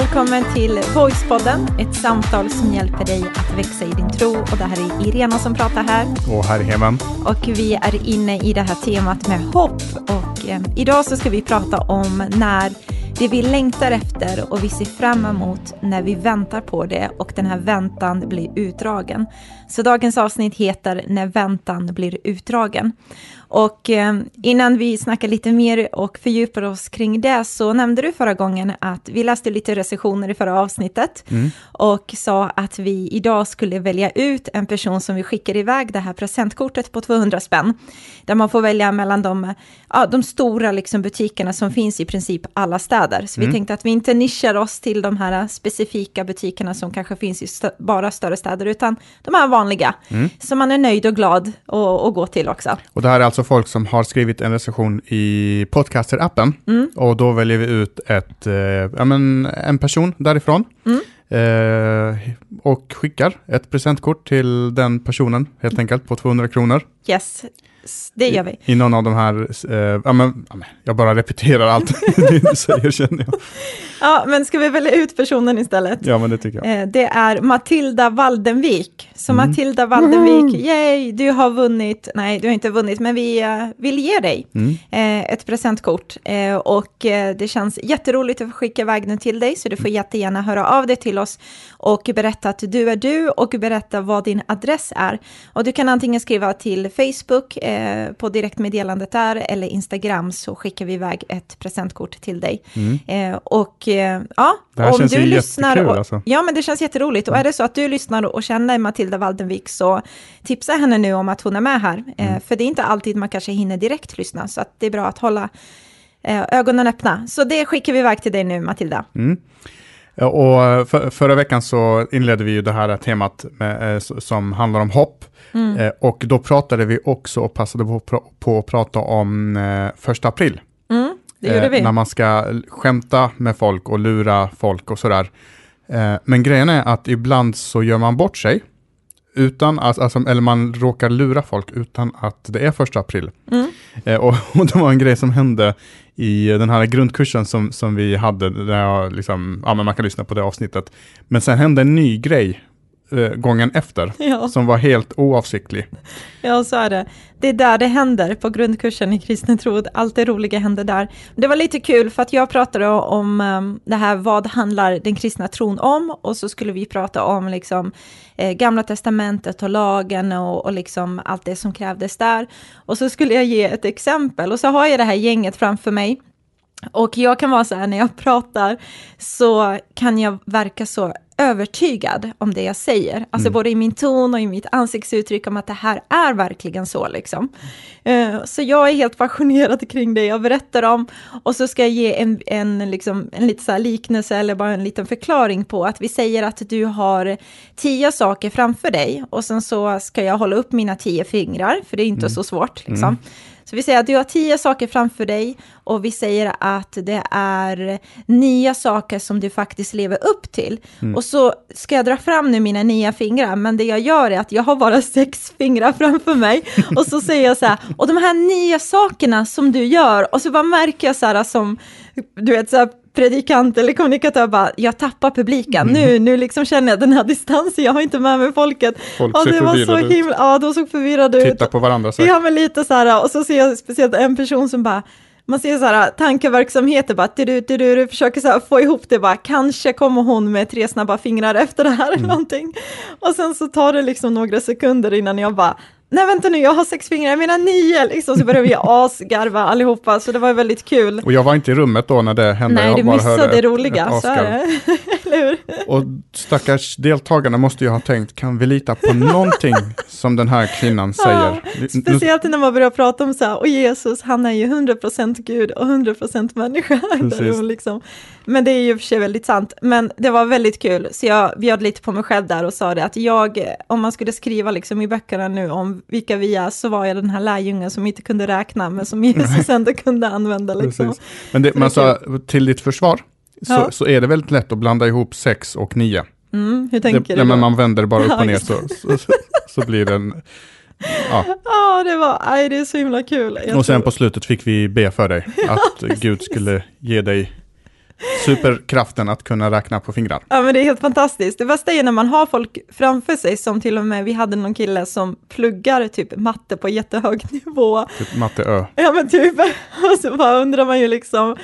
välkommen till Voicepodden, ett samtal som hjälper dig att växa i din tro. Och det här är Irena som pratar här. Och här är Heman. Och vi är inne i det här temat med hopp. Och eh, idag så ska vi prata om när det vi längtar efter och vi ser fram emot när vi väntar på det och den här väntan blir utdragen. Så dagens avsnitt heter När väntan blir utdragen. Och eh, innan vi snackar lite mer och fördjupar oss kring det så nämnde du förra gången att vi läste lite recensioner i förra avsnittet mm. och sa att vi idag skulle välja ut en person som vi skickar iväg det här presentkortet på 200 spänn. Där man får välja mellan de, ja, de stora liksom butikerna som finns i princip alla städer. Så mm. vi tänkte att vi inte nischar oss till de här specifika butikerna som kanske finns i st bara större städer utan de här vanliga. Mm. Som man är nöjd och glad att gå till också. Och det här är alltså folk som har skrivit en recension i Podcaster-appen. Mm. Och då väljer vi ut ett, eh, ja, men en person därifrån. Mm. Eh, och skickar ett presentkort till den personen helt enkelt på 200 kronor. Yes, det gör vi. I, i någon av de här, eh, ja, men, jag bara repeterar allt du säger känner jag. Ja, men ska vi välja ut personen istället? Ja, men det tycker jag. Eh, det är Matilda Waldenvik. Så mm. Matilda Waldenvik, yay, du har vunnit, nej du har inte vunnit, men vi uh, vill ge dig mm. uh, ett presentkort. Uh, och det känns jätteroligt att få skicka iväg den till dig, så du får jättegärna höra av dig till oss och berätta att du är du och berätta vad din adress är. Och du kan antingen skriva till Facebook på direktmeddelandet där eller Instagram så skickar vi iväg ett presentkort till dig. Mm. och ja, det här om känns du ju lyssnar och, alltså. Ja, men det känns jätteroligt. Och är det så att du lyssnar och känner Matilda Waldenvik så tipsa henne nu om att hon är med här. Eh, mm. för det är inte alltid man kanske hinner direkt lyssna, så att det är bra att hålla eh, ögonen öppna. Så det skickar vi iväg till dig nu, Matilda. Mm. Och för, förra veckan så inledde vi ju det här temat med, eh, som handlar om hopp. Mm. och då pratade vi också och passade på, på att prata om första april. Mm. När man ska skämta med folk och lura folk och sådär. Eh, men grejen är att ibland så gör man bort sig. Utan att, alltså, eller man råkar lura folk utan att det är första april. Mm. Eh, och, och, det var en grej som hände i eh, den här grundkursen som, som vi hade, där jag liksom, ja men man kan lyssna på det avsnittet. Men sen hände en ny grej gången efter, ja. som var helt oavsiktlig. Ja, så är det. Det är där det händer på grundkursen i kristen tro. Allt det roliga händer där. Det var lite kul för att jag pratade om um, det här, vad handlar den kristna tron om? Och så skulle vi prata om liksom, eh, Gamla Testamentet och lagen och, och liksom allt det som krävdes där. Och så skulle jag ge ett exempel och så har jag det här gänget framför mig. Och jag kan vara så här, när jag pratar så kan jag verka så övertygad om det jag säger. Alltså mm. både i min ton och i mitt ansiktsuttryck om att det här är verkligen så. Liksom. Uh, så jag är helt passionerad kring det jag berättar om. Och så ska jag ge en, en, liksom, en lite så liknelse eller bara en liten förklaring på att vi säger att du har tio saker framför dig och sen så ska jag hålla upp mina tio fingrar, för det är inte mm. så svårt. Liksom. Mm. Så vi säger att du har tio saker framför dig och vi säger att det är nio saker som du faktiskt lever upp till. Mm. Och så ska jag dra fram nu mina nio fingrar, men det jag gör är att jag har bara sex fingrar framför mig. Och så säger jag så här, och de här nio sakerna som du gör, och så bara märker jag så här som, du vet så här, predikant eller kommunikatör bara, jag tappar publiken, mm. nu, nu liksom känner jag den här distansen, jag har inte med mig folket. Folk ser det var så himla, Ja, de såg förvirrade ut. Titta på varandra. Så. Ja, men lite så här, och så ser jag speciellt en person som bara, man ser så här tankeverksamheter, bara, du, du, du, du försöker så här få ihop det, bara, kanske kommer hon med tre snabba fingrar efter det här mm. eller någonting. Och sen så tar det liksom några sekunder innan jag bara, nej vänta nu, jag har sex fingrar, jag menar nio, liksom, så började vi asgarva allihopa, så det var väldigt kul. Och jag var inte i rummet då när det hände, nej, jag du missade det roliga, så är det. Eller hur? Och stackars deltagarna måste ju ha tänkt, kan vi lita på någonting som den här kvinnan säger? Ja, speciellt när man börjar prata om så här, och Jesus, han är ju 100% Gud och 100% människa. liksom. Men det är ju för sig väldigt sant. Men det var väldigt kul, så jag bjöd lite på mig själv där och sa det att jag, om man skulle skriva liksom i böckerna nu om vilka vi är, så var jag den här lärjungen som inte kunde räkna, men som Jesus ändå kunde använda. Liksom. Men det, man sa, till ditt försvar, så, ja. så är det väldigt lätt att blanda ihop sex och nio. Mm, hur tänker det, du? Ja, men man vänder bara upp och ner så, så, så, så blir det en... Ja, ja det var, aj, det är så himla kul. Jag och sen tror... på slutet fick vi be för dig, att Gud skulle ge dig superkraften att kunna räkna på fingrar. Ja, men det är helt fantastiskt. Det bästa är när man har folk framför sig, som till och med, vi hade någon kille som pluggar typ matte på jättehög nivå. Typ matte Ö. Ja, men typ. Och så bara undrar man ju liksom,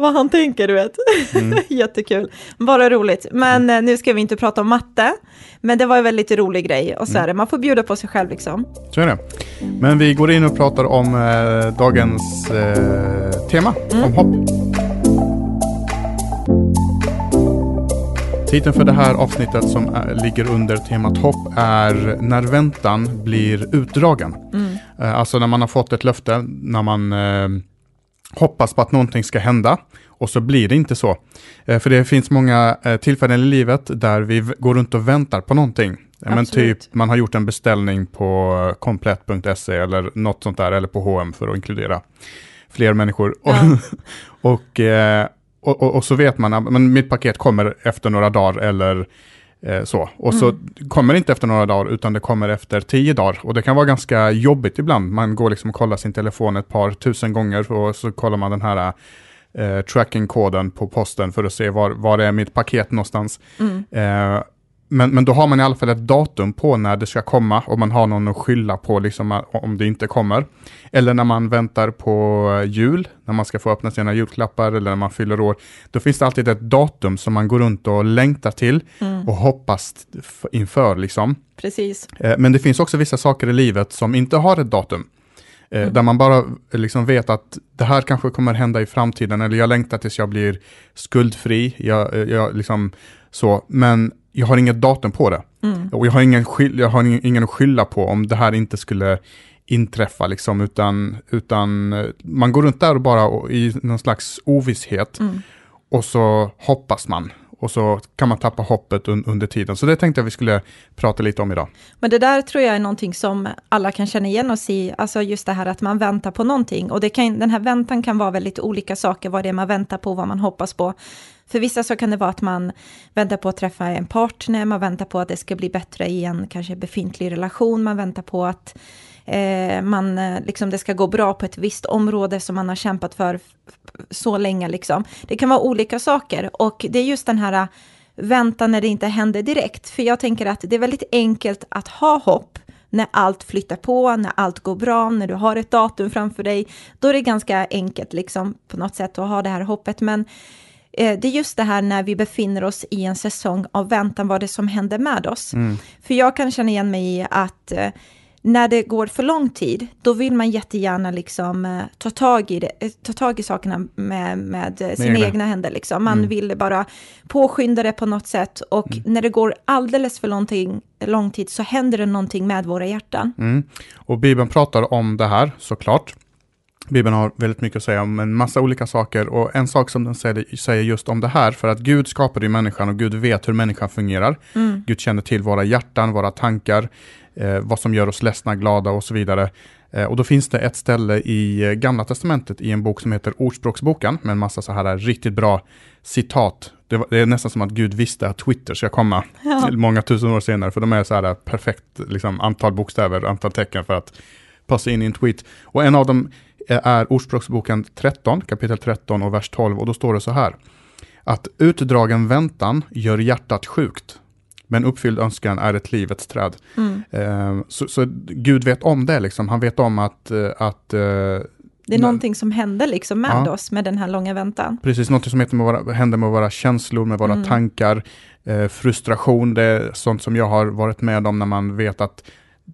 vad han tänker, du vet. Mm. Jättekul. Bara roligt. Men mm. nu ska vi inte prata om matte, men det var en väldigt rolig grej. Och så mm. är det, man får bjuda på sig själv liksom. Så är det. Men vi går in och pratar om eh, dagens eh, tema, mm. om hopp. Titeln för det här avsnittet som är, ligger under temat hopp är När väntan blir utdragen. Mm. Eh, alltså när man har fått ett löfte, när man eh, hoppas på att någonting ska hända och så blir det inte så. Eh, för det finns många eh, tillfällen i livet där vi går runt och väntar på någonting. Absolut. Men typ man har gjort en beställning på komplett.se eller något sånt där, eller på H&M för att inkludera fler människor. Ja. och, och, och, och, så vet man att mitt paket kommer efter några dagar eller eh, så. Och mm. så kommer det inte efter några dagar, utan det kommer efter tio dagar. Och det kan vara ganska jobbigt ibland. Man går liksom och kollar sin telefon ett par tusen gånger och så kollar man den här eh, tracking-koden på posten för att se var, var är mitt paket någonstans. Mm. Eh, men, men då har man i alla fall ett datum på när det ska komma och man har någon att skylla på liksom, om det inte kommer. Eller när man väntar på jul, när man ska få öppna sina julklappar eller när man fyller år. Då finns det alltid ett datum som man går runt och längtar till mm. och hoppas inför. Liksom. Precis. Eh, men det finns också vissa saker i livet som inte har ett datum. Eh, mm. Där man bara liksom vet att det här kanske kommer hända i framtiden, eller jag längtar tills jag blir skuldfri. Jag, jag liksom så. Men jag har inget datum på det. Mm. Och jag har, ingen, jag har ingen, ingen att skylla på om det här inte skulle inträffa, liksom, utan, utan eh, man går runt där och bara och, i någon slags ovisshet. Mm. Och så hoppas man. Och så kan man tappa hoppet un, under tiden. Så det tänkte jag vi skulle prata lite om idag. Men det där tror jag är någonting som alla kan känna igen oss i. Alltså just det här att man väntar på någonting. Och det kan, den här väntan kan vara väldigt olika saker, vad det är man väntar på, vad man hoppas på. För vissa så kan det vara att man väntar på att träffa en partner, man väntar på att det ska bli bättre i en kanske befintlig relation, man väntar på att eh, man, eh, liksom, det ska gå bra på ett visst område som man har kämpat för så länge. Liksom. Det kan vara olika saker och det är just den här eh, vänta när det inte händer direkt. För jag tänker att det är väldigt enkelt att ha hopp när allt flyttar på, när allt går bra, när du har ett datum framför dig. Då är det ganska enkelt liksom, på något sätt att ha det här hoppet. Men det är just det här när vi befinner oss i en säsong av väntan, vad det som händer med oss. Mm. För jag kan känna igen mig i att eh, när det går för lång tid, då vill man jättegärna liksom, eh, ta, tag i det, ta tag i sakerna med, med sina egna. egna händer. Liksom. Man mm. vill bara påskynda det på något sätt och mm. när det går alldeles för lång, lång tid så händer det någonting med våra hjärtan. Mm. Och Bibeln pratar om det här såklart. Bibeln har väldigt mycket att säga om en massa olika saker och en sak som den säger just om det här, för att Gud skapade ju människan och Gud vet hur människan fungerar. Mm. Gud känner till våra hjärtan, våra tankar, eh, vad som gör oss ledsna, glada och så vidare. Eh, och då finns det ett ställe i eh, Gamla Testamentet i en bok som heter Ordspråksboken med en massa så här riktigt bra citat. Det, var, det är nästan som att Gud visste att Twitter ska komma ja. många tusen år senare, för de är så här perfekt liksom, antal bokstäver, antal tecken för att passa in i en tweet. Och en av dem är Ordspråksboken 13, kapitel 13 och vers 12 och då står det så här. Att utdragen väntan gör hjärtat sjukt, men uppfylld önskan är ett livets träd. Mm. Eh, så, så, Gud vet om det, liksom. han vet om att, eh, att eh, det är någonting som händer liksom med ja. oss med den här långa väntan. Precis, något som heter med våra, händer med våra känslor, med våra mm. tankar, eh, frustration, det är sånt som jag har varit med om när man vet att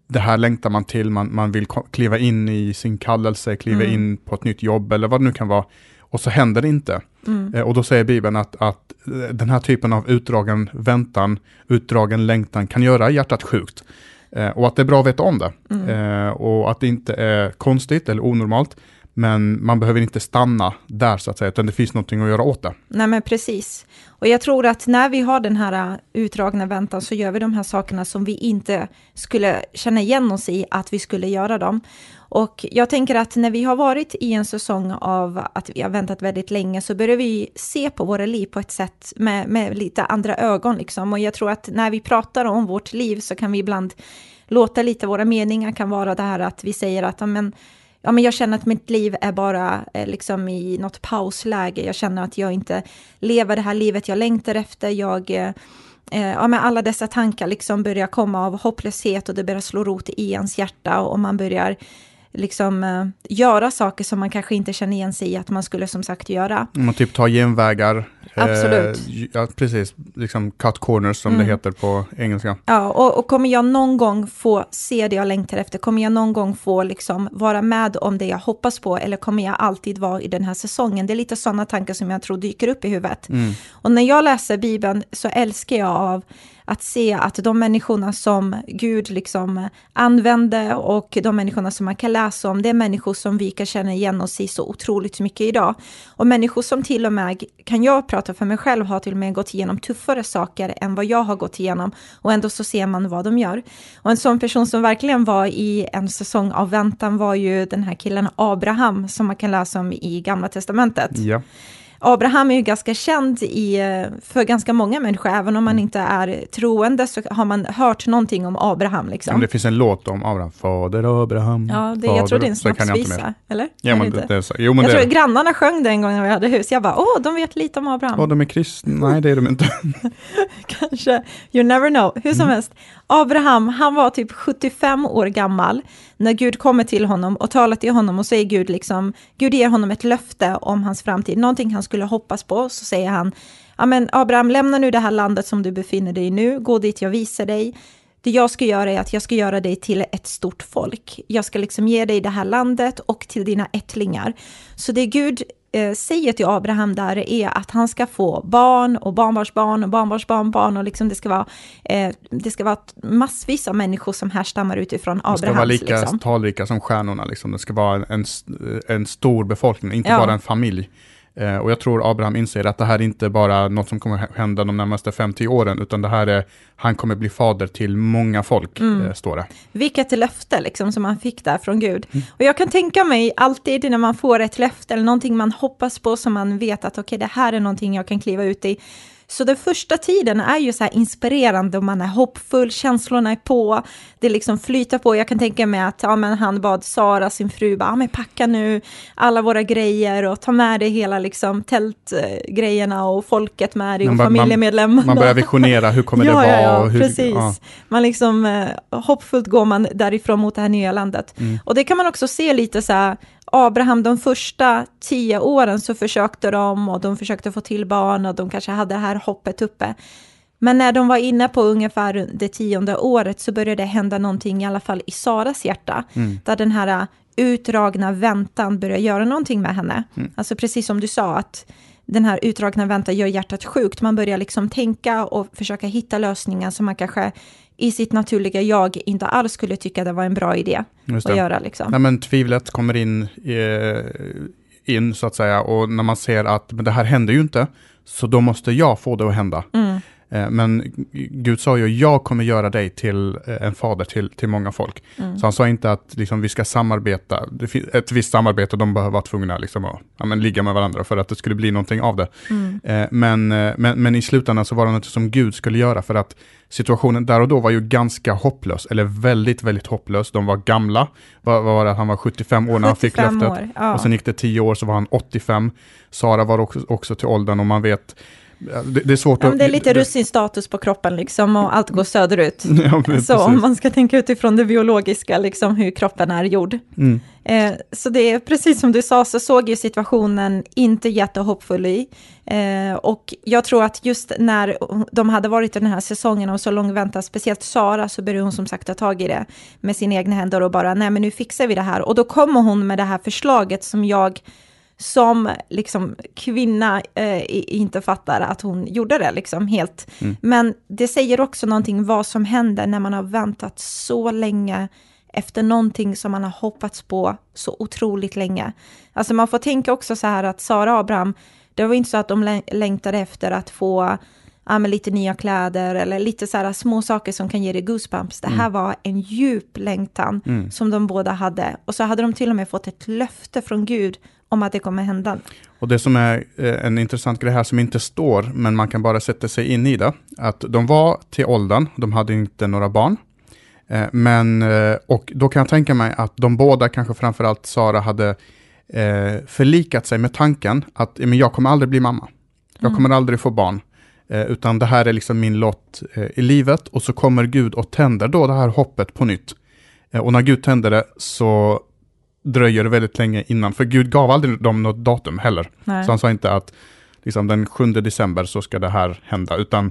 det här längtar man till, man, man vill kliva in i sin kallelse, kliva mm. in på ett nytt jobb eller vad det nu kan vara. Och så händer det inte. Mm. Eh, och då säger Bibeln att, att eh, den här typen av utdragen väntan, utdragen längtan kan göra hjärtat sjukt. Eh, och att det är bra att veta om det. Mm. Eh, och att det inte är konstigt eller onormalt. Men man behöver inte stanna där så att säga, utan det finns någonting att göra åt det. Nej men precis. Och jag tror att när vi har den här äh, utdragna väntan så gör vi de här sakerna som vi inte skulle känna igen oss i att vi skulle göra dem. Och jag tänker att när vi har varit i en säsong av att vi har väntat väldigt länge så börjar vi se på våra liv på ett sätt med, med lite andra ögon liksom. Och jag tror att när vi pratar om vårt liv så kan vi ibland låta lite, våra meningar kan vara det här att vi säger att men, ja, men jag känner att mitt liv är bara eh, liksom i något pausläge. Jag känner att jag inte lever det här livet jag längtar efter. Jag, eh, eh, ja, men alla dessa tankar liksom börjar komma av hopplöshet och det börjar slå rot i ens hjärta och man börjar liksom eh, göra saker som man kanske inte känner igen sig i att man skulle som sagt göra. Man typ tar genvägar. Absolut. Eh, ja, precis. Liksom cut corners som mm. det heter på engelska. Ja, och, och, kommer jag någon gång få se det jag längtar efter? Kommer jag någon gång få liksom vara med om det jag hoppas på? Eller kommer jag alltid vara i den här säsongen? Det är lite sådana tankar som jag tror dyker upp i huvudet. Mm. Och när jag läser Bibeln så älskar jag av att se att de människorna som Gud liksom använde och de människorna som man kan läsa om, det är människor som vi kan känna igen oss i så otroligt mycket idag. Och människor som till och med, kan jag prata för mig själv, har till och med gått igenom tuffare saker än vad jag har gått igenom och ändå så ser man vad de gör. Och en sån person som verkligen var i en säsong av väntan var ju den här killen Abraham som man kan läsa om i Gamla Testamentet. Ja. Abraham är ju ganska känd i, för ganska många människor, även om man inte är troende så har man hört någonting om Abraham. Liksom. Om det finns en låt om Abraham, Fader Abraham. Ja, det, jag tror det är en snapsvisa, eller? Ja, men det, det är så. Jo, men jag det... tror grannarna sjöng det en gång när vi hade hus. Jag bara, åh, de vet lite om Abraham. Åh, de är kristna. Nej, det är de inte. Kanske, you never know. Hur som mm. helst, Abraham, han var typ 75 år gammal när Gud kommer till honom och talar till honom och säger Gud liksom, Gud ger honom ett löfte om hans framtid, någonting han skulle hoppas på, så säger han, ja men Abraham, lämna nu det här landet som du befinner dig i nu, gå dit jag visar dig. Det jag ska göra är att jag ska göra dig till ett stort folk. Jag ska liksom ge dig det här landet och till dina ättlingar. Så det Gud säger till Abraham där är att han ska få barn och barnbarnsbarn och barnbarnsbarnbarn och liksom det ska vara, eh, det ska vara massvis av människor som härstammar utifrån Abrahams. Det ska vara lika liksom. talrika som stjärnorna, liksom. det ska vara en, en stor befolkning, inte ja. bara en familj. Eh, och jag tror Abraham inser att det här är inte bara något som kommer hända de närmaste 50 åren, utan det här är, han kommer bli fader till många folk, mm. Eh, står det. Vilket löfte liksom som han fick där från Gud. Mm. Och jag kan tänka mig alltid när man får ett löfte eller någonting man hoppas på som man vet att okej, okay, det här är någonting jag kan kliva ut i så den första tiden är ju så här inspirerande och man är hoppfull, känslorna är på, det liksom flyter på. Jag kan tänka mig att ja, men han bad Sara, sin fru, bara, ja, men packa nu alla våra grejer och ta med dig hela liksom, tältgrejerna och folket med dig och familjemedlemmarna. Man, börjar visionera, hur kommer ja, det vara? Ja, ja, hur, precis. Ja. Man liksom, eh, hoppfullt går man därifrån mot det här nya landet. Mm. Och det kan man också se lite så här, Abraham, de första tio åren så försökte de och de försökte få till barn och de kanske hade det här hoppet uppe. Men när de var inne på ungefär det tionde året så började det hända någonting, i alla fall i Saras hjärta, mm. där den här utdragna väntan började göra någonting med henne. Mm. Alltså precis som du sa, att den här utdragna väntan gör hjärtat sjukt. Man börjar liksom tänka och försöka hitta lösningar som man kanske i sitt naturliga jag inte alls skulle tycka det var en bra idé att göra. Liksom. Ja, men tvivlet kommer in, eh, in så att säga och när man ser att men det här händer ju inte, så då måste jag få det att hända. Mm. Eh, men Gud sa ju, jag kommer göra dig till eh, en fader till, till många folk. Mm. Så han sa inte att liksom, vi ska samarbeta, ett visst samarbete, de behöver vara tvungna liksom, att ja, men, ligga med varandra för att det skulle bli någonting av det. Mm. Eh, men, men, men i slutändan så var det något som Gud skulle göra för att situationen där och då var ju ganska hopplös, eller väldigt, väldigt hopplös. De var gamla, vad var det, han var 75 år när han fick löftet. År, ja. Och sen gick det 10 år så var han 85. Sara var också, också till åldern och man vet det, det, är svårt ja, att... Det är lite russinstatus på kroppen liksom och allt går söderut. Ja, så om man ska tänka utifrån det biologiska, liksom hur kroppen är gjord. Mm. Eh, så det är precis som du sa, så såg ju situationen inte jättehoppfull i. Eh, och jag tror att just när de hade varit i den här säsongen och så lång väntan, speciellt Sara, så började hon som sagt ta tag i det med sina egna händer och bara, nej men nu fixar vi det här. Och då kommer hon med det här förslaget som jag som liksom kvinna eh, inte fattar att hon gjorde det liksom helt. Mm. Men det säger också någonting vad som händer när man har väntat så länge efter någonting som man har hoppats på så otroligt länge. Alltså man får tänka också så här att Sara och Abraham, det var inte så att de längtade efter att få ja, lite nya kläder eller lite så här små saker som kan ge dig goosebumps. Det här mm. var en djup längtan mm. som de båda hade. Och så hade de till och med fått ett löfte från Gud om att det kommer hända. Och det som är eh, en intressant grej här som inte står, men man kan bara sätta sig in i det, att de var till åldern, de hade inte några barn. Eh, men, eh, och då kan jag tänka mig att de båda, kanske framförallt Sara, hade förlikat sig med tanken att men jag kommer aldrig bli mamma. Jag Mm. kommer aldrig få barn. Utan det här är liksom min lott i livet och så kommer Gud och tänder då det här hoppet på nytt. Och när Gud tänder det så dröjer det väldigt länge innan, för Gud gav aldrig dem något datum heller. Nej. Så han sa inte att liksom, den 7 december så ska det här hända, utan,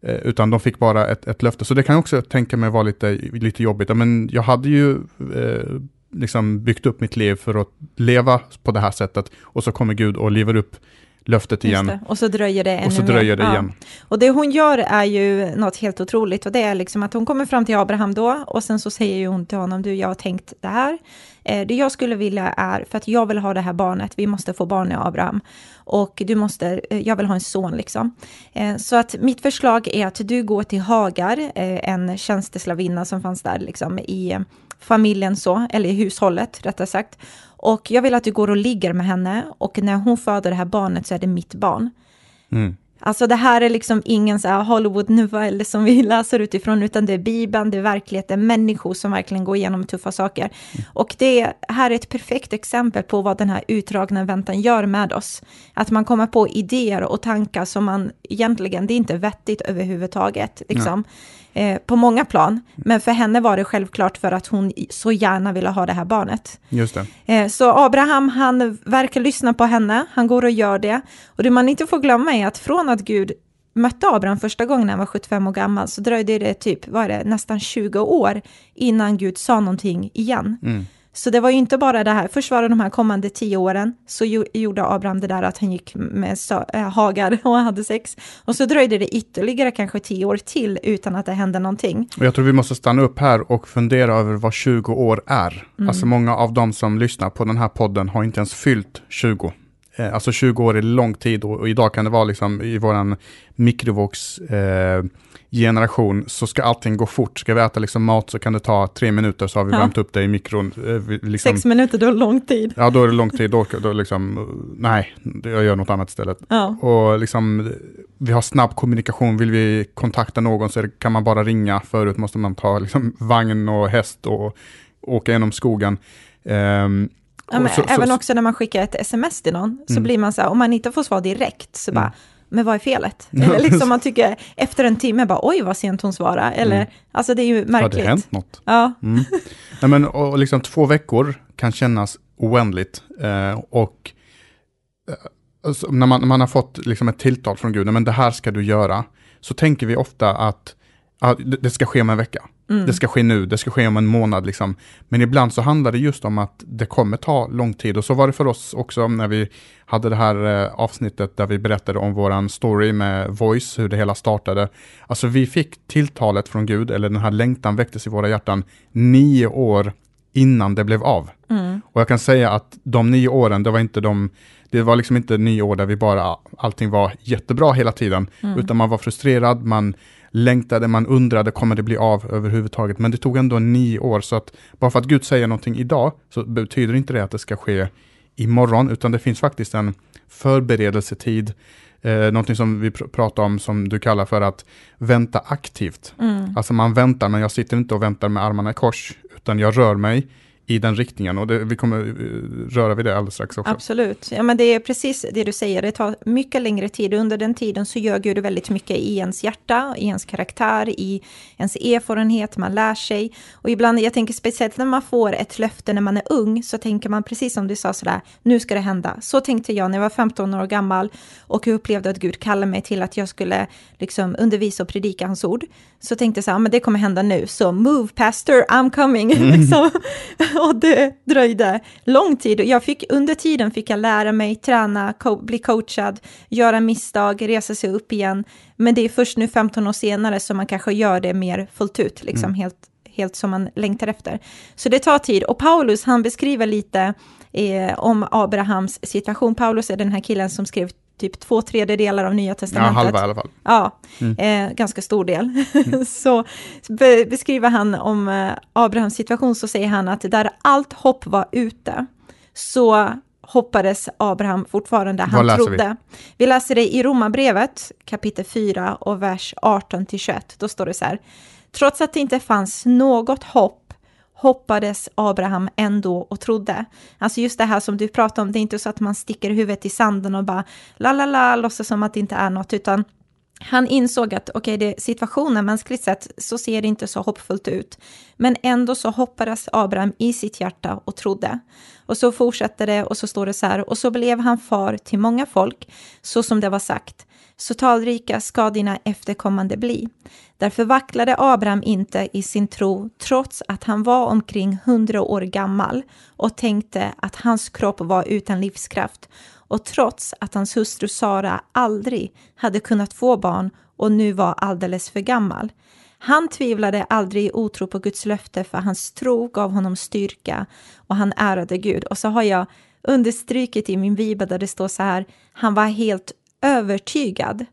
eh, utan de fick bara ett, ett löfte. Så det kan jag också tänka mig vara lite, lite jobbigt. Men jag hade ju eh, liksom byggt upp mitt liv för att leva på det här sättet och så kommer Gud och lever upp löftet igen. Och så dröjer det ännu Och så dröjer det Ja. igen. Och det hon gör är ju något helt otroligt och det är liksom att hon kommer fram till Abraham då och sen så säger ju hon till honom, du jag har tänkt det här. Eh, det jag skulle vilja är, för att jag vill ha det här barnet, vi måste få barn i Abraham. Och du måste, eh, jag vill ha en son liksom. Eh, så att mitt förslag är att du går till Hagar, en tjänsteslavinna som fanns där liksom i familjen så, eller i hushållet rättare sagt. Och jag vill att du går och ligger med henne och när hon föder det här barnet så är det mitt barn. Mm. Alltså det här är liksom ingen så här Hollywood-novell som vi läser utifrån, utan det är Bibeln, det är verkligheten, människor som verkligen går igenom tuffa saker. Och det här är ett perfekt exempel på vad den här utdragna väntan gör med oss. Att man kommer på idéer och tankar som man egentligen, det är inte vettigt överhuvudtaget, liksom. Eh, på många plan. Men för henne var det självklart för att hon så gärna ville ha det här barnet. Just. Eh, Så Abraham, han verkar lyssna på henne, han går och gör det. Och det man inte får glömma är att från att Gud mötte Abraham första gången när han var 75 år gammal, så dröjde det typ, vad är det, nästan 20 år innan Gud sa någonting igen. Mm. Så det var ju inte bara det här, först var det de här kommande tio åren, så gjorde Abraham det där att han gick med äh, Hagar och hade sex. Och så dröjde det ytterligare kanske tio år till utan att det hände någonting. Och jag tror vi måste stanna upp här och fundera över vad 20 år är. Mm. Alltså många av de som lyssnar på den här podden har inte ens fyllt 20. Eh, alltså 20 år är lång tid och, och idag kan det vara liksom i våran mikrovågs eh, generation så ska allting gå fort. Ska vi äta liksom mat så kan det ta tre minuter så har vi Ja. värmt upp det i mikron. Eh, liksom, Sex minuter, det var lång tid. Ja, då är det lång tid. Då, då liksom, nej, jag gör något annat istället. Ja. Och liksom, vi har snabb kommunikation. Vill vi kontakta någon så är det- kan man bara ringa. Förut måste man ta liksom, vagn och häst och åka genom skogen. Ehm, Ja, men så- även så- också när man skickar ett sms till någon, så Mm. blir man så här, om man inte får svar direkt, så bara, Mm. men vad är felet? Eller liksom man tycker efter en timme, bara, oj vad sent hon svarar. Eller, Mm. alltså det är ju Har märkligt. det hänt något? Ja, Mm. Nej, men, och, liksom två veckor kan kännas oändligt. Eh, och eh, alltså, när, man, när man har fått liksom ett tilltal från Gud, "Nej, men det här ska du göra, så tänker vi ofta att det, det ska ske om en vecka. Mm. Det ska ske nu, det ska ske om en månad. Liksom. Men ibland så handlar det just om att det kommer ta lång tid. Och så var det för oss också när vi hade det här eh, avsnittet där vi berättade om våran story med Voice, hur det hela startade. Alltså vi fick tilltalet från Gud, eller den här längtan väcktes i våra hjärtan, nio år innan det blev av. mm. Och jag kan säga att de nio åren, det var inte de, det var liksom inte nio år där vi bara, allting var jättebra hela tiden, Mm. utan man var frustrerad, man längtade, man undrade, kommer det bli av överhuvudtaget? Men det tog ändå nio år, så att bara för att Gud säger någonting idag, så betyder inte det att det ska ske imorgon, utan det finns faktiskt en förberedelsetid, eh, någonting som vi pr- pratar om som du kallar för att vänta aktivt. Mm. Alltså man väntar, men jag sitter inte och väntar med armarna i kors, utan jag rör mig i den riktningen och det, vi kommer eh, röra vid det alldeles strax också. Absolut. Ja, men det är precis det du säger. Det tar mycket längre tid. Under den tiden så gör Gud väldigt mycket i ens hjärta, i ens karaktär, i ens erfarenhet, man lär sig. Och ibland, jag tänker speciellt när man får ett löfte när man är ung, så tänker man precis som du sa sådär, nu ska det hända. Så tänkte jag när jag var 15 år gammal och jag upplevde att Gud kallade mig till att jag skulle liksom undervisa och predika hans ord. Så tänkte jag så här, men det kommer hända nu, så move pastor, I'm coming. liksom. och det dröjde lång tid. Och jag fick, under tiden fick jag lära mig, träna, co- bli coachad, göra misstag, resa sig upp igen. Men det är först nu 15 år senare som man kanske gör det mer fullt ut, liksom helt, helt som man längtar efter. Så det tar tid. Och Paulus, han beskriver lite eh, om Abrahams situation. Paulus är den här killen som skrev typ två tredjedelar av Nya Ja, Testamentet. halva i alla fall. Ja, Mm. eh, ganska stor del. så be, beskriver han om eh, Abrahams situation så säger han att där allt hopp var ute så hoppades Abraham fortfarande, han läser vi? trodde. Vi? läser det i Romarbrevet kapitel 4 och vers 18 till 21. Då står det så här. Trots att det inte fanns något hopp hoppades Abraham ändå och trodde. Alltså just det här som du pratade om, det är inte så att man sticker huvudet i sanden och bara la la la, låtsas som att det inte är något, utan han insåg att okej, okay, situationen mänskligt sett så ser det inte så hoppfullt ut. Men ändå så hoppades Abraham i sitt hjärta och trodde. Och så fortsätter det och så står det så här, och så blev han far till många folk, så som det var sagt. Så talrika ska dina efterkommande bli. Därför vacklade Abraham inte i sin tro, trots att han var omkring hundra år gammal och tänkte att hans kropp var utan livskraft och trots att hans hustru Sara aldrig hade kunnat få barn och nu var alldeles för gammal. Han tvivlade aldrig i otro på Guds löfte för hans tro gav honom styrka och han ärade Gud. Och så har jag understrukit i min bibel där det står så här, han var helt övertygad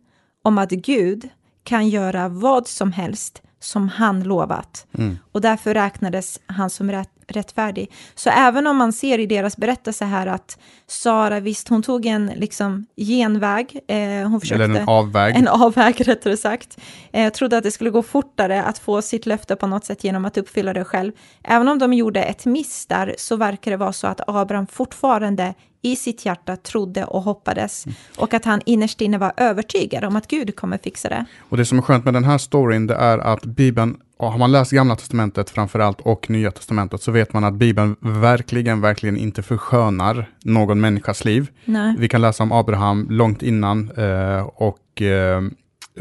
om att Gud kan göra vad som helst som han lovat. Mm. Och därför räknades han som rätt, rättfärdig. Så även om man ser i deras berättelse här att Sara, visst hon tog en liksom genväg, eh, hon försökte... Eller en avväg. En avväg rättare sagt. Eh, trodde att det skulle gå fortare att få sitt löfte på något sätt genom att uppfylla det själv. Även om de gjorde ett miss där så verkar det vara så att Abraham fortfarande i sitt hjärta trodde och hoppades mm. och att han innerst inne var övertygad om att Gud kommer fixa det. Och det som är skönt med den här storyn det är att Bibeln, har man läst Gamla Testamentet framförallt och Nya Testamentet så vet man att Bibeln verkligen, verkligen inte förskönar någon människas liv. Nej. Vi kan läsa om Abraham långt innan eh, och eh,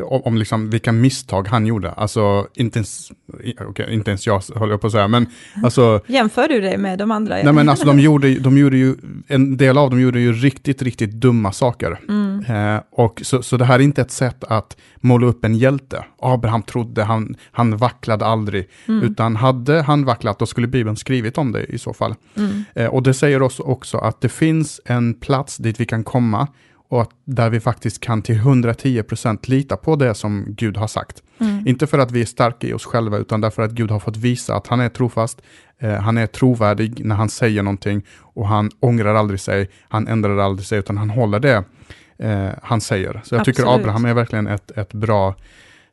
om, om liksom vilka misstag han gjorde. Alltså, inte ens, okay, inte ens jag håller på att säga, men alltså... Jämför du det med de andra? Nej, men alltså de gjorde, de gjorde ju, en del av dem gjorde ju riktigt, riktigt dumma saker. Mm. Eh, och så, så det här är inte ett sätt att måla upp en hjälte. Abraham trodde, han, han vacklade aldrig. Mm. Utan hade han vacklat, då skulle Bibeln skrivit om det i så fall. Mm. Eh, och det säger oss också att det finns en plats dit vi kan komma och att där vi faktiskt kan till 110% lita på det som Gud har sagt. Mm. Inte för att vi är starka i oss själva, utan därför att Gud har fått visa att han är trofast, eh, han är trovärdig när han säger någonting och han ångrar aldrig sig, han ändrar aldrig sig, utan han håller det eh, han säger. Så jag Absolut. tycker Abraham är verkligen ett, ett bra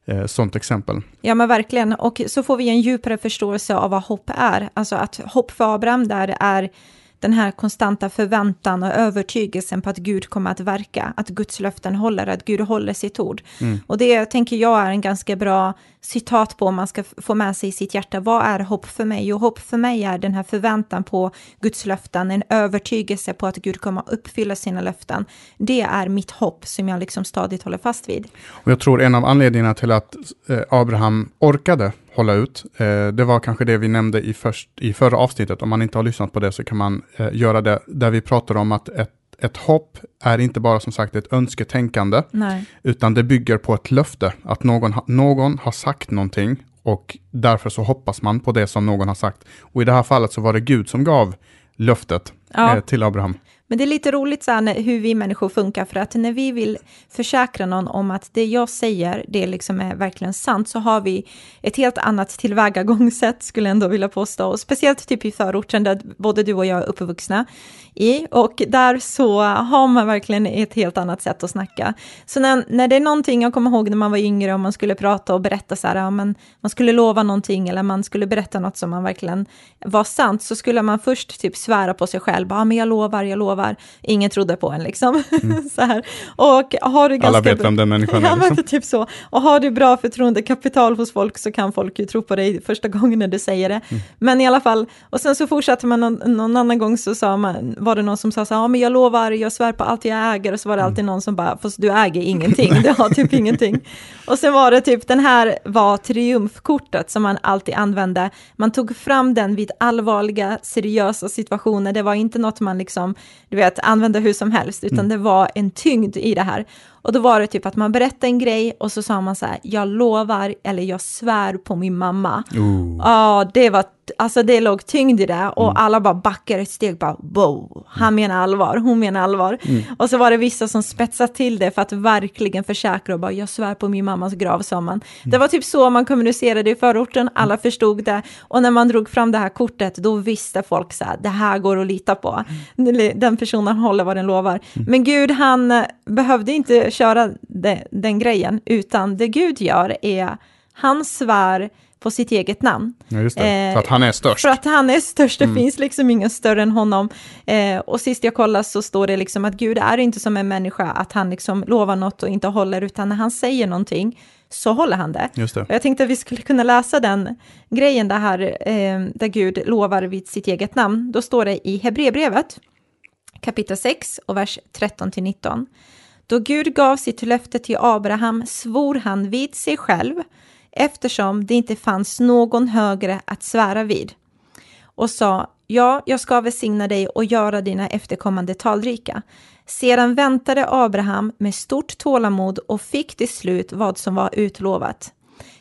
eh, sånt exempel. Ja men verkligen, och så får vi en djupare förståelse av vad hopp är. Alltså att hopp för Abraham där är den här konstanta förväntan och övertygelsen på att Gud kommer att verka, att Guds löften håller, att Gud håller sitt ord. Mm. Och det tänker jag är en ganska bra citat på om man ska få med sig i sitt hjärta. Vad är hopp för mig? Jo, hopp för mig är den här förväntan på Guds löften, en övertygelse på att Gud kommer att uppfylla sina löften. Det är mitt hopp som jag liksom stadigt håller fast vid. Och jag tror en av anledningarna till att eh, Abraham orkade hålla ut. Eh, det var kanske det vi nämnde i, först, i förra avsnittet. Om man inte har lyssnat på det så kan man eh, göra det. Där vi pratar om att ett, ett hopp är inte bara som sagt ett önsketänkande. Nej. Utan det bygger på ett löfte. Att någon, någon har sagt någonting och därför så hoppas man på det som någon har sagt. Och i det här fallet så var det Gud som gav löftet ja. eh, till Abraham. Men det är lite roligt så här, hur vi människor funkar, för att när vi vill försäkra någon om att det jag säger, det liksom är verkligen sant, så har vi ett helt annat tillvägagångssätt, skulle jag ändå vilja påstå. Och speciellt typ i förorten, där både du och jag är uppvuxna i, och där så har man verkligen ett helt annat sätt att snacka. Så när, när det är någonting, jag kommer ihåg när man var yngre och man skulle prata och berätta så här, ja, men man skulle lova någonting eller man skulle berätta något som man verkligen var sant, så skulle man först typ svära på sig själv, ja men jag lovar, jag lovar, lovar. Ingen trodde på en liksom. Mm. så här. Och har du ganska Alla vet vem den människan är. Liksom. typ så. Och har du bra förtroendekapital hos folk så kan folk ju tro på dig första gången när du säger det. Mm. Men i alla fall, och sen så fortsatte man någon, någon, annan gång så sa man, var det någon som sa så här, ja men jag lovar, jag svär på allt jag äger. Och så var det mm. alltid någon som bara, fast du äger ingenting, du har typ ingenting. Och sen var det typ, den här var triumfkortet som man alltid använde. Man tog fram den vid allvarliga, seriösa situationer. Det var inte något man liksom du vet, använda hur som helst, utan mm. det var en tyngd i det här. Och då var det typ att man berättade en grej och så sa man så här, jag lovar eller jag svär på min mamma. Ja, det var, alltså det låg tyngd i det och mm. alla bara backade ett steg, bara wow, han menar allvar, hon menar allvar. Mm. Och så var det vissa som spetsade till det för att verkligen försäkra och bara, jag svär på min mammas grav, sa man. Mm. Det var typ så man kommunicerade i förorten, alla förstod det. Och när man drog fram det här kortet, då visste folk så här, det här går att lita på. Mm. Den personen håller vad den lovar. Mm. Men Gud, han behövde inte köra de, den grejen, utan det Gud gör är, han svär på sitt eget namn. Ja, just det. Eh, för att han är störst. För att han är störst, det Mm. finns liksom ingen större än honom. Eh, och sist jag kollade så står det liksom att Gud är inte som en människa, att han liksom lovar något och inte håller, utan när han säger någonting så håller han det. Just det. Och jag tänkte att vi skulle kunna läsa den grejen där, här, eh, där Gud lovar vid sitt eget namn. Då står det i Hebreerbrevet, kapitel 6 och vers 13-19. Då Gud gav sitt löfte till Abraham svor han vid sig själv eftersom det inte fanns någon högre att svära vid och sa Ja, jag ska välsigna dig och göra dina efterkommande talrika. Sedan väntade Abraham med stort tålamod och fick till slut vad som var utlovat.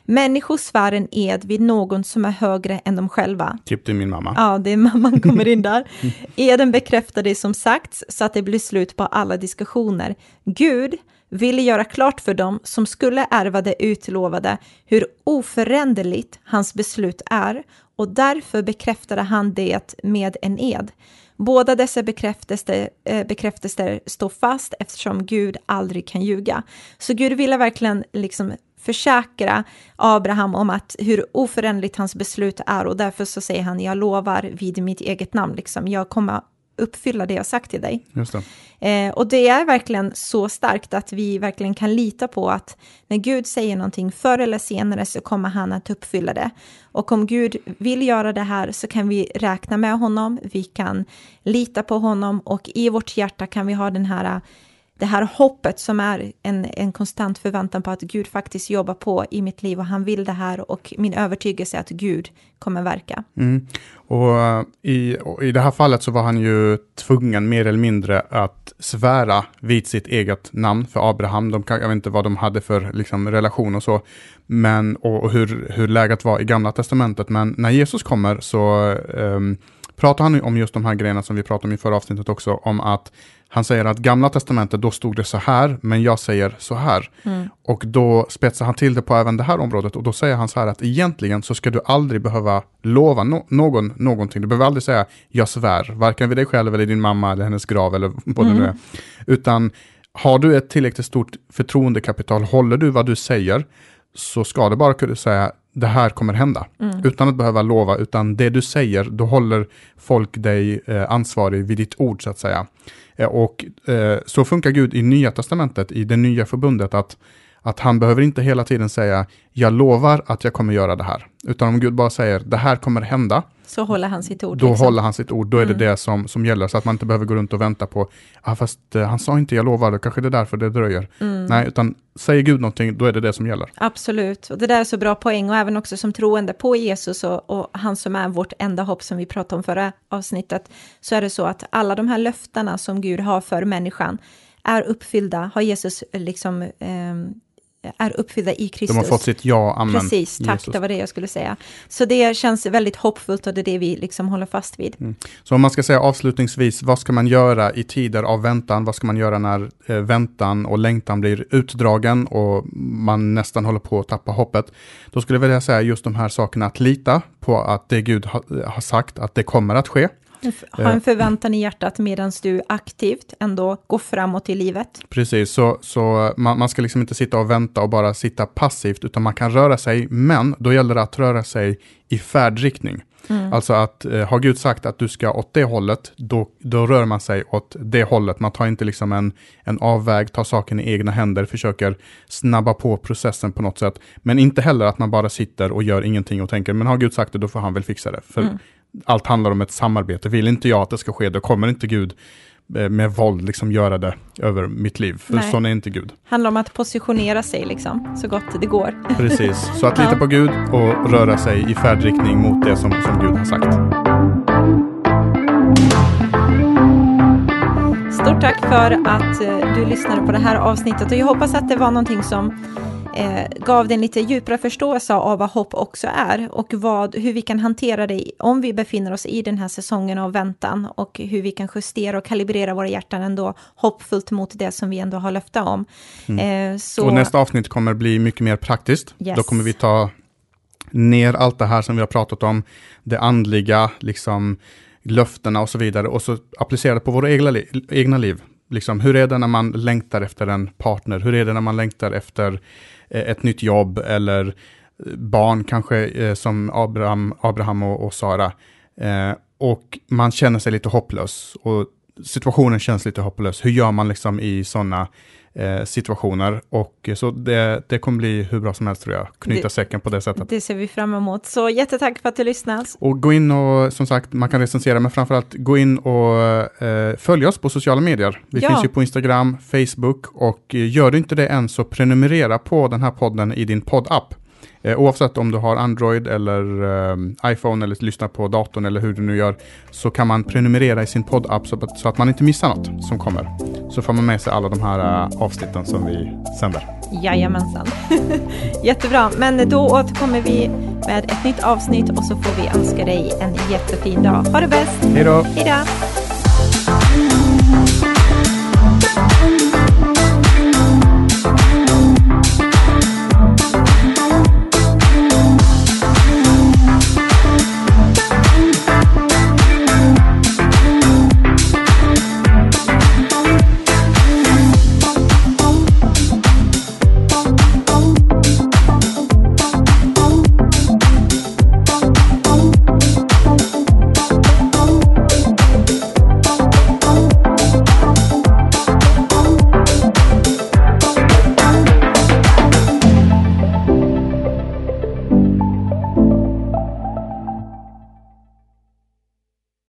Människor svär en ed vid någon som är högre än de själva. Typ till min mamma. Ja, det är mamman kommer in där. Eden bekräftar det som sagts så att det blir slut på alla diskussioner. Gud ville göra klart för dem som skulle ärva det utlovade hur oföränderligt hans beslut är och därför bekräftade han det med en ed. Båda dessa bekräftelser, eh, bekräftelser står fast eftersom Gud aldrig kan ljuga. Så Gud ville verkligen liksom försäkra Abraham om att hur oföränderligt hans beslut är och därför så säger han jag lovar vid mitt eget namn, liksom. jag kommer uppfylla det jag sagt till dig. Det. Eh, och det är verkligen så starkt att vi verkligen kan lita på att när Gud säger någonting förr eller senare så kommer han att uppfylla det. Och om Gud vill göra det här så kan vi räkna med honom, vi kan lita på honom och i vårt hjärta kan vi ha den här det här hoppet som är en, en konstant förväntan på att Gud faktiskt jobbar på i mitt liv och han vill det här och min övertygelse är att Gud kommer verka. Mm. Och eh, i, och i det här fallet så var han ju tvungen mer eller mindre att svära vid sitt eget namn för Abraham. De, jag vet inte vad de hade för liksom, relation och så, men, och, och hur, hur läget var i gamla testamentet. Men när Jesus kommer så um, pratar han om just de här grejerna som vi pratade om i förra avsnittet också, om att han säger att gamla testamentet, då stod det så här, men jag säger så här. Och då spetsar han till det på även det här området och då säger han så här att egentligen så ska du aldrig behöva lova no- någon någonting. Du behöver aldrig säga jag svär, varken vid dig själv eller din mamma eller hennes grav eller vad det nu är. Utan har du ett tillräckligt stort förtroendekapital, håller du vad du säger, så ska du bara kunna säga det här kommer hända. Utan att behöva lova, utan det du säger, då håller folk dig eh, ansvarig vid ditt ord så att säga. Eh, och eh, så funkar Gud i Nya Testamentet, i det nya förbundet, att, att han behöver inte hela tiden säga jag lovar att jag kommer göra det här. Utan om Gud bara säger det här kommer hända, Så håller han sitt ord. då liksom. håller han sitt ord, då är det det som, som gäller. Så att man inte behöver gå runt och vänta på, ah, fast eh, han sa inte jag lovar, då kanske det är därför det dröjer. Nej, utan säger Gud någonting, då är det det som gäller. Absolut, och det där är så bra poäng och även också som troende på Jesus och, och han som är vårt enda hopp som vi pratade om förra avsnittet, så är det så att alla de här löftena som Gud har för människan är uppfyllda, har Jesus liksom ehm, är uppfyllda i Kristus. De har fått sitt ja, amen. Precis, tack, Jesus. det var det jag skulle säga. Så det känns väldigt hoppfullt och det är det vi liksom håller fast vid. Mm. Så om man ska säga avslutningsvis, vad ska man göra i tider av väntan? Vad ska man göra när eh, väntan och längtan blir utdragen och man nästan håller på att tappa hoppet? Då skulle jag vilja säga just de här sakerna, att lita på att det Gud ha, har sagt, att det kommer att ske. Ha en förväntan i hjärtat medan du aktivt ändå går framåt i livet. Precis, så, så man, man ska liksom inte sitta och vänta och bara sitta passivt, utan man kan röra sig, men då gäller det att röra sig i färdriktning. Alltså att eh, har Gud sagt att du ska åt det hållet, då, då rör man sig åt det hållet. Man tar inte liksom en, en avväg, tar saken i egna händer, försöker snabba på processen på något sätt. Men inte heller att man bara sitter och gör ingenting och tänker, men har Gud sagt det, då får han väl fixa det. För allt handlar om ett samarbete. Vill inte jag att det ska ske, då kommer inte Gud eh, med våld liksom göra det över mitt liv. För Nej. sån är inte Gud. Handlar om att positionera sig liksom, så gott det går. Precis, så att Ja. lita på Gud och röra sig i färdriktning mot det som, som Gud har sagt. Stort tack för att eh, du lyssnade på det här avsnittet och jag hoppas att det var någonting som eh, gav dig en lite djupare förståelse av vad hopp också är och vad, hur vi kan hantera det om vi befinner oss i den här säsongen av väntan och hur vi kan justera och kalibrera våra hjärtan ändå hoppfullt mot det som vi ändå har löfte om. Eh, så, Mm. Och nästa avsnitt kommer bli mycket mer praktiskt. Yes. Då kommer vi ta ner allt det här som vi har pratat om, det andliga, liksom löftena och så vidare, och så applicera det på våra egna, li- egna liv. Liksom, hur är det när man längtar efter en partner? Hur är det när man längtar efter Eh, ett nytt jobb? Eller eh, barn kanske eh, som Abraham, Abraham och, och Sara. Eh, och man känner sig lite hopplös och situationen känns lite hopplös. Hur gör man liksom i sådana eh, situationer? Och så det, det kommer bli hur bra som helst tror jag, knyta det, säcken på det sättet. Det ser vi fram emot. Så jättetack för att du lyssnade. Och gå in och, som sagt, man kan recensera, men framförallt gå in och eh, följ oss på sociala medier. Vi ja. finns ju på Instagram, Facebook och eh, gör du inte det än så prenumerera på den här podden i din poddapp. Eh, oavsett om du har Android eller eh, iPhone eller lyssnar på datorn eller hur du nu gör, så kan man prenumerera i sin poddapp så, så att man inte missar något som kommer. Så får man med sig alla de här uh, avsnitten som vi sänder. Jajamensan. Jättebra, men då återkommer vi med ett nytt avsnitt och så får vi önska dig en jättefin dag. Ha det bäst! Hej då! Hej då!